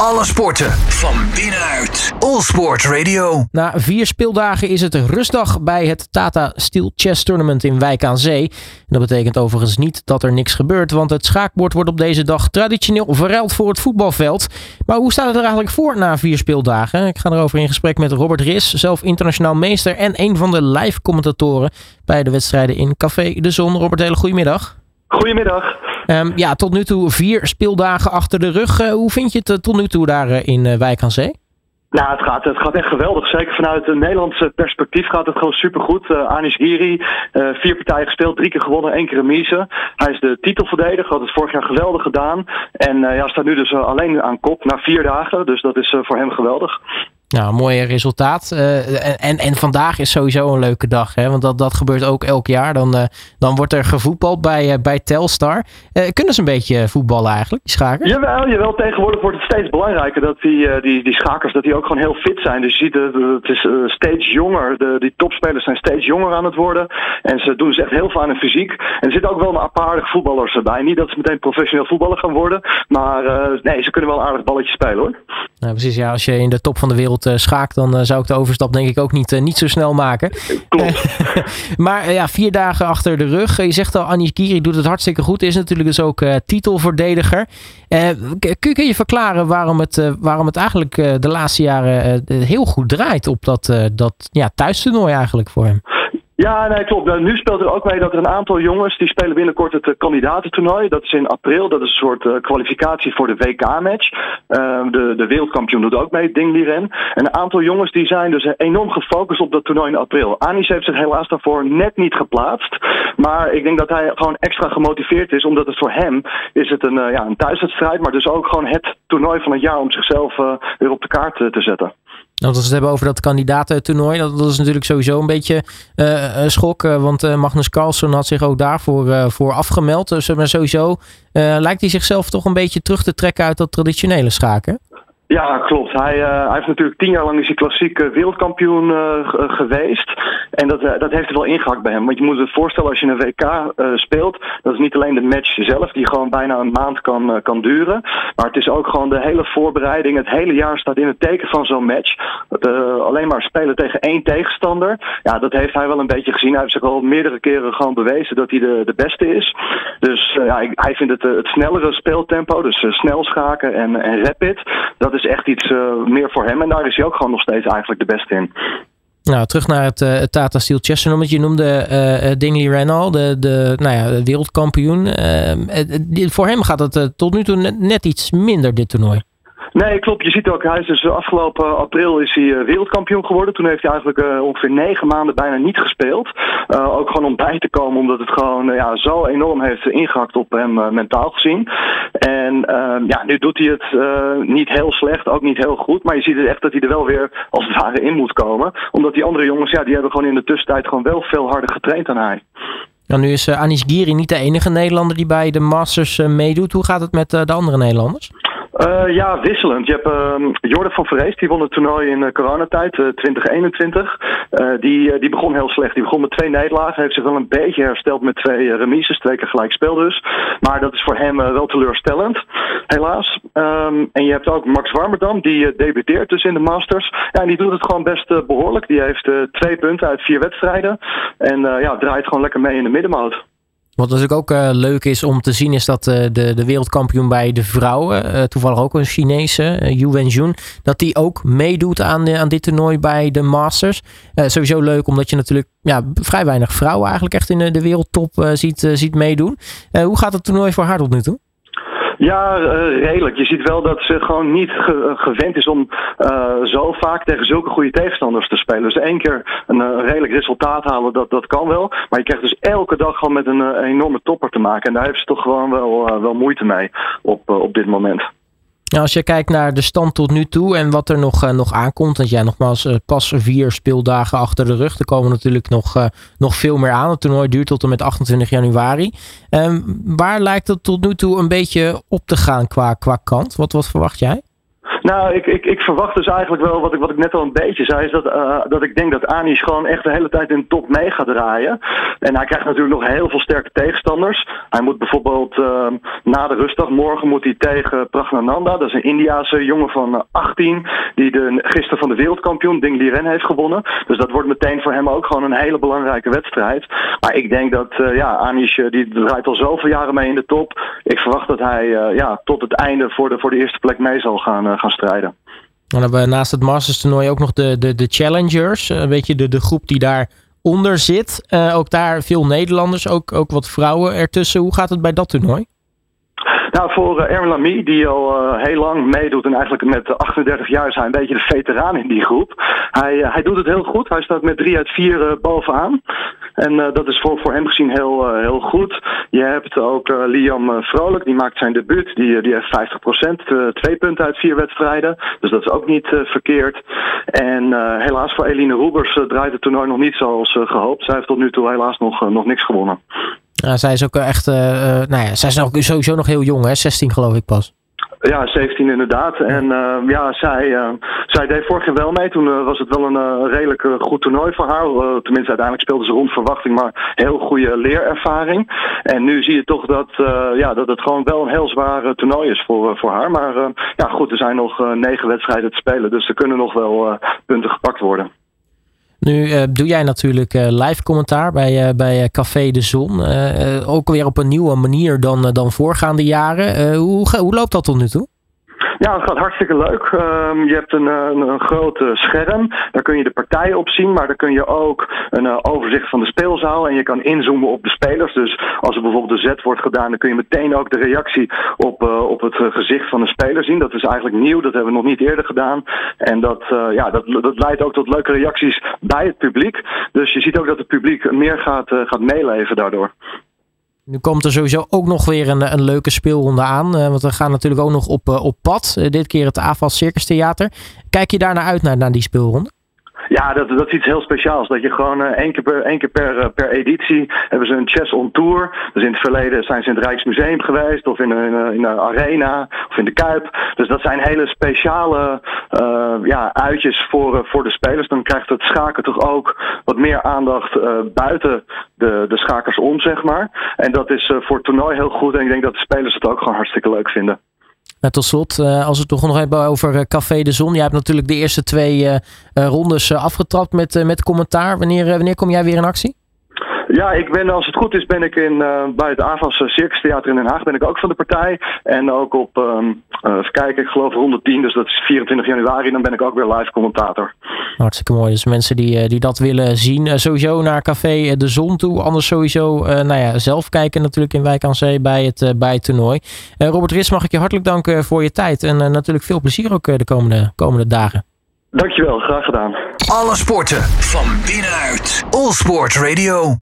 Alle sporten van binnenuit. All Sport Radio. Na vier speeldagen is het rustdag bij het Tata Steel Chess Tournament in Wijk aan Zee. En dat betekent overigens niet dat er niks gebeurt, want het schaakbord wordt op deze dag traditioneel verruild voor het voetbalveld. Maar hoe staat het er eigenlijk voor na vier speeldagen? Ik ga erover in gesprek met Robert Ris, zelf internationaal meester en een van de live commentatoren bij de wedstrijden in Café de Zon. Robert, hele goedemiddag. Goedemiddag. Um, ja, tot nu toe vier speeldagen achter de rug. Uh, hoe vind je het uh, tot nu toe daar uh, in Wijk aan Zee? Nou, het gaat, het gaat echt geweldig. Zeker vanuit een Nederlandse perspectief gaat het gewoon supergoed. Uh, Anis Giri, vier partijen gespeeld, drie keer gewonnen, één keer remise. Hij is de titelverdediger, had het vorig jaar geweldig gedaan. En uh, ja, staat nu dus alleen aan kop na vier dagen. Dus dat is voor hem geweldig. Nou, mooi resultaat. Uh, en, en vandaag is sowieso een leuke dag. Hè? Want dat, dat gebeurt ook elk jaar. Dan, uh, dan wordt er gevoetbald bij, uh, bij Telstar. kunnen ze een beetje voetballen eigenlijk, die schakers? Jawel, jawel. Tegenwoordig wordt het steeds belangrijker dat die, die, die schakers dat die ook gewoon heel fit zijn. Dus je ziet het, het is steeds jonger. De, die topspelers zijn steeds jonger aan het worden. En ze doen dus echt heel veel aan hun fysiek. En er zitten ook wel een paar aardige voetballers erbij. Niet dat ze meteen professioneel voetballer gaan worden. Maar nee, ze kunnen wel een aardig balletje spelen hoor. Nou, precies, ja. Als je in de top van de wereld uh, schaakt, dan uh, zou ik de overstap denk ik ook niet, uh, niet zo snel maken. Klopt. maar ja, vier dagen achter de rug. Je zegt al, Anis Giri doet het hartstikke goed. Is natuurlijk dus ook titelverdediger. kun, kun je verklaren waarom het, waarom het eigenlijk de laatste jaren heel goed draait op dat, dat ja, thuistoernooi eigenlijk voor hem? Ja, nee, klopt. Nou, nu speelt er ook mee dat er een aantal jongens die spelen binnenkort het uh, kandidatentoernooi. Dat is in april. Dat is een soort uh, kwalificatie voor de WK-match. Uh, de, de wereldkampioen doet ook mee, Ding Liren. En een aantal jongens die zijn dus enorm gefocust op dat toernooi in april. Anis heeft zich helaas daarvoor net niet geplaatst. Maar ik denk dat hij gewoon extra gemotiveerd is, omdat het voor hem is het een, ja, een thuiswedstrijd, maar dus ook gewoon het toernooi van het jaar om zichzelf weer op de kaart te zetten. Nou, als we het hebben over dat kandidatentoernooi, dat, dat is natuurlijk sowieso een beetje uh, een schok. Uh, want uh, Magnus Carlsen had zich ook daarvoor voor afgemeld. Dus maar sowieso lijkt hij zichzelf toch een beetje terug te trekken uit dat traditionele schaken. Ja, klopt. Hij, uh, hij heeft natuurlijk tien jaar lang is hij klassiek wereldkampioen uh, geweest. En dat, dat heeft er wel ingehakt bij hem. Want je moet je voorstellen als je een WK speelt, dat is niet alleen de match zelf, die gewoon bijna een maand kan, kan duren. Maar het is ook gewoon de hele voorbereiding. Het hele jaar staat in het teken van zo'n match. alleen maar spelen tegen één tegenstander. Ja, dat heeft hij wel een beetje gezien. Hij heeft zich al meerdere keren gewoon bewezen dat hij de, de beste is. Dus ja, hij vindt het, het snellere speeltempo, dus snel schaken en, en rapid. Dat is echt iets uh, meer voor hem. En daar is hij ook gewoon nog steeds eigenlijk de beste in. Nou, terug naar het, het Tata Steel Chess Tournament. Je noemde uh, Dingley Renal, de, de nou ja, wereldkampioen. voor hem gaat het tot nu toe net iets minder, dit toernooi. Nee, klopt. Je ziet ook, hij is dus afgelopen april is hij wereldkampioen geworden. Toen heeft hij eigenlijk uh, ongeveer negen maanden bijna niet gespeeld. Uh, ook gewoon om bij te komen, omdat het gewoon ja, zo enorm heeft ingehakt op hem mentaal gezien. En ehm, ja, nu doet hij het niet heel slecht, ook niet heel goed. Maar je ziet echt dat hij er wel weer als het ware in moet komen. Omdat die andere jongens, ja, die hebben gewoon in de tussentijd gewoon wel veel harder getraind dan hij. Nou, nu is Anis Giri niet de enige Nederlander die bij de Masters meedoet. Hoe gaat het met de andere Nederlanders? Uh, ja, wisselend. Je hebt uh, Jordan van Vrees, die won het toernooi in uh, coronatijd, 2021. die, die begon heel slecht. Die begon met twee nederlagen. Heeft zich wel een beetje hersteld met twee remises, twee keer gelijk speel dus. Maar dat is voor hem wel teleurstellend, helaas. Um, en je hebt ook Max Warmerdam, die debuteert dus in de Masters. Ja, en die doet het gewoon best behoorlijk. Die heeft twee punten uit vier wedstrijden. En ja, draait gewoon lekker mee in de middenmoot. Wat natuurlijk ook uh, leuk is om te zien, is dat uh, de, de wereldkampioen bij de vrouwen, uh, toevallig ook een Chinese, Yu Wenjun, dat die ook meedoet aan, aan dit toernooi bij de Masters. sowieso leuk, omdat je natuurlijk ja, vrij weinig vrouwen eigenlijk echt in de, de wereldtop ziet, ziet meedoen. hoe gaat het toernooi voor haar tot nu toe? Ja, uh, redelijk. Je ziet wel dat ze gewoon niet ge gewend is om uh, zo vaak tegen zulke goede tegenstanders te spelen. Dus één keer een redelijk resultaat halen, dat, dat kan wel. Maar je krijgt dus elke dag gewoon met een enorme topper te maken. En daar heeft ze toch gewoon wel, wel moeite mee op, op dit moment. Nou, als je kijkt naar de stand tot nu toe en wat er nog, uh, nog aankomt. Want jij nogmaals, uh, pas vier speeldagen achter de rug. Er komen natuurlijk nog, uh, nog veel meer aan. Het toernooi duurt tot en met 28 januari. Um, waar lijkt het tot nu toe een beetje op te gaan qua, qua kant? Wat, wat verwacht jij? Nou, ik, ik, ik verwacht dus eigenlijk wel wat ik, wat ik net al een beetje zei, is dat, uh, dat ik denk dat Anish gewoon echt de hele tijd in de top mee gaat draaien. En hij krijgt natuurlijk nog heel veel sterke tegenstanders. Hij moet bijvoorbeeld uh, na de rustdag, morgen moet hij tegen Pragnananda, dat is een Indiase jongen van 18, die de, gisteren van de wereldkampioen Ding Liren heeft gewonnen. Dus dat wordt meteen voor hem ook gewoon een hele belangrijke wedstrijd. Maar ik denk dat, uh, ja, Anish die draait al zoveel jaren mee in de top. Ik verwacht dat hij ja, tot het einde voor de, voor de eerste plek mee zal gaan, gaan Dan hebben we naast het Masters toernooi ook nog de, de, de Challengers. Een beetje de, de groep die daaronder zit. Uh, ook daar veel Nederlanders, ook, ook wat vrouwen ertussen. Hoe gaat het bij dat toernooi? Nou, voor uh, Erwin Lamy, die al uh, heel lang meedoet en eigenlijk met 38 jaar is hij een beetje de veteraan in die groep. Hij, uh, hij doet het heel goed. Hij staat met 3 uit 4 bovenaan. En dat is voor, voor hem gezien heel, heel goed. Je hebt ook Liam Vrolijk, die maakt zijn debuut. Die, die heeft 50%, twee punten uit vier wedstrijden. Dus dat is ook niet verkeerd. En helaas voor Eline Roebers draait het toernooi nog niet zoals gehoopt. Zij heeft tot nu toe helaas nog, nog niks gewonnen. Ja, zij is ook echt, uh, nou ja, zij is ook sowieso nog heel jong, hè? 16 geloof ik pas. Ja, 17 inderdaad. En uh, ja, zij, uh, zij deed vorig jaar wel mee. Toen uh, was het wel een redelijk goed toernooi voor haar. tenminste, uiteindelijk speelde ze rond verwachting, maar heel goede leerervaring. En nu zie je toch dat, ja, dat het gewoon wel een heel zwaar toernooi is voor, voor haar. Maar ja, goed, er zijn nog negen wedstrijden te spelen. Dus er kunnen nog wel punten gepakt worden. Nu uh, doe jij natuurlijk uh, live commentaar bij, uh, bij Café de Zon. ook weer op een nieuwe manier dan, dan voorgaande jaren. hoe, hoe loopt dat tot nu toe? Ja, het gaat hartstikke leuk. Um, je hebt een, een, een groot scherm. Daar kun je de partijen op zien. Maar daar kun je ook een uh, overzicht van de speelzaal. En je kan inzoomen op de spelers. Dus als er bijvoorbeeld een zet wordt gedaan, dan kun je meteen ook de reactie op, op het gezicht van de speler zien. Dat is eigenlijk nieuw. Dat hebben we nog niet eerder gedaan. En dat, ja, dat, dat leidt ook tot leuke reacties bij het publiek. Dus je ziet ook dat het publiek meer gaat, gaat meeleven daardoor. Nu komt er sowieso ook nog weer een, een leuke speelronde aan. Uh, want we gaan natuurlijk ook nog op, uh, op pad. Uh, dit keer het AFAS Circus Theater. Kijk je daar naar uit, naar, naar die speelronde? Ja, dat, dat is iets heel speciaals. Dat je gewoon uh, één keer, per, één keer per, per editie hebben ze een chess on tour. Dus in het verleden zijn ze in het Rijksmuseum geweest, of in een, in een arena, of in de Kuip. Dus dat zijn hele speciale ja, uitjes voor, voor de spelers. Dan krijgt het schaken toch ook wat meer aandacht buiten de, de schakers om, zeg maar. En dat is voor het toernooi heel goed. En ik denk dat de spelers het ook gewoon hartstikke leuk vinden. Nou, tot slot, als we het toch nog hebben over Café de Zon. Je hebt natuurlijk de eerste twee rondes afgetrapt met, met commentaar. Wanneer, wanneer kom jij weer in actie? Ja, ik ben, als het goed is, ben ik in, uh, bij het AVAS Circus Theater in Den Haag. Ben ik ook van de partij. En ook op, um, uh, even kijken, ik geloof 110, dus dat is 24 januari. Dan ben ik ook weer live commentator. Hartstikke mooi. Dus mensen die, die dat willen zien, sowieso naar Café De Zon toe. Anders sowieso nou ja, zelf kijken natuurlijk in Wijk aan Zee bij het, bij het toernooi. Robert Ris, mag ik je hartelijk danken voor je tijd. En natuurlijk veel plezier ook de komende, komende dagen. Dankjewel, graag gedaan. Alle sporten van binnenuit. All Sport Radio.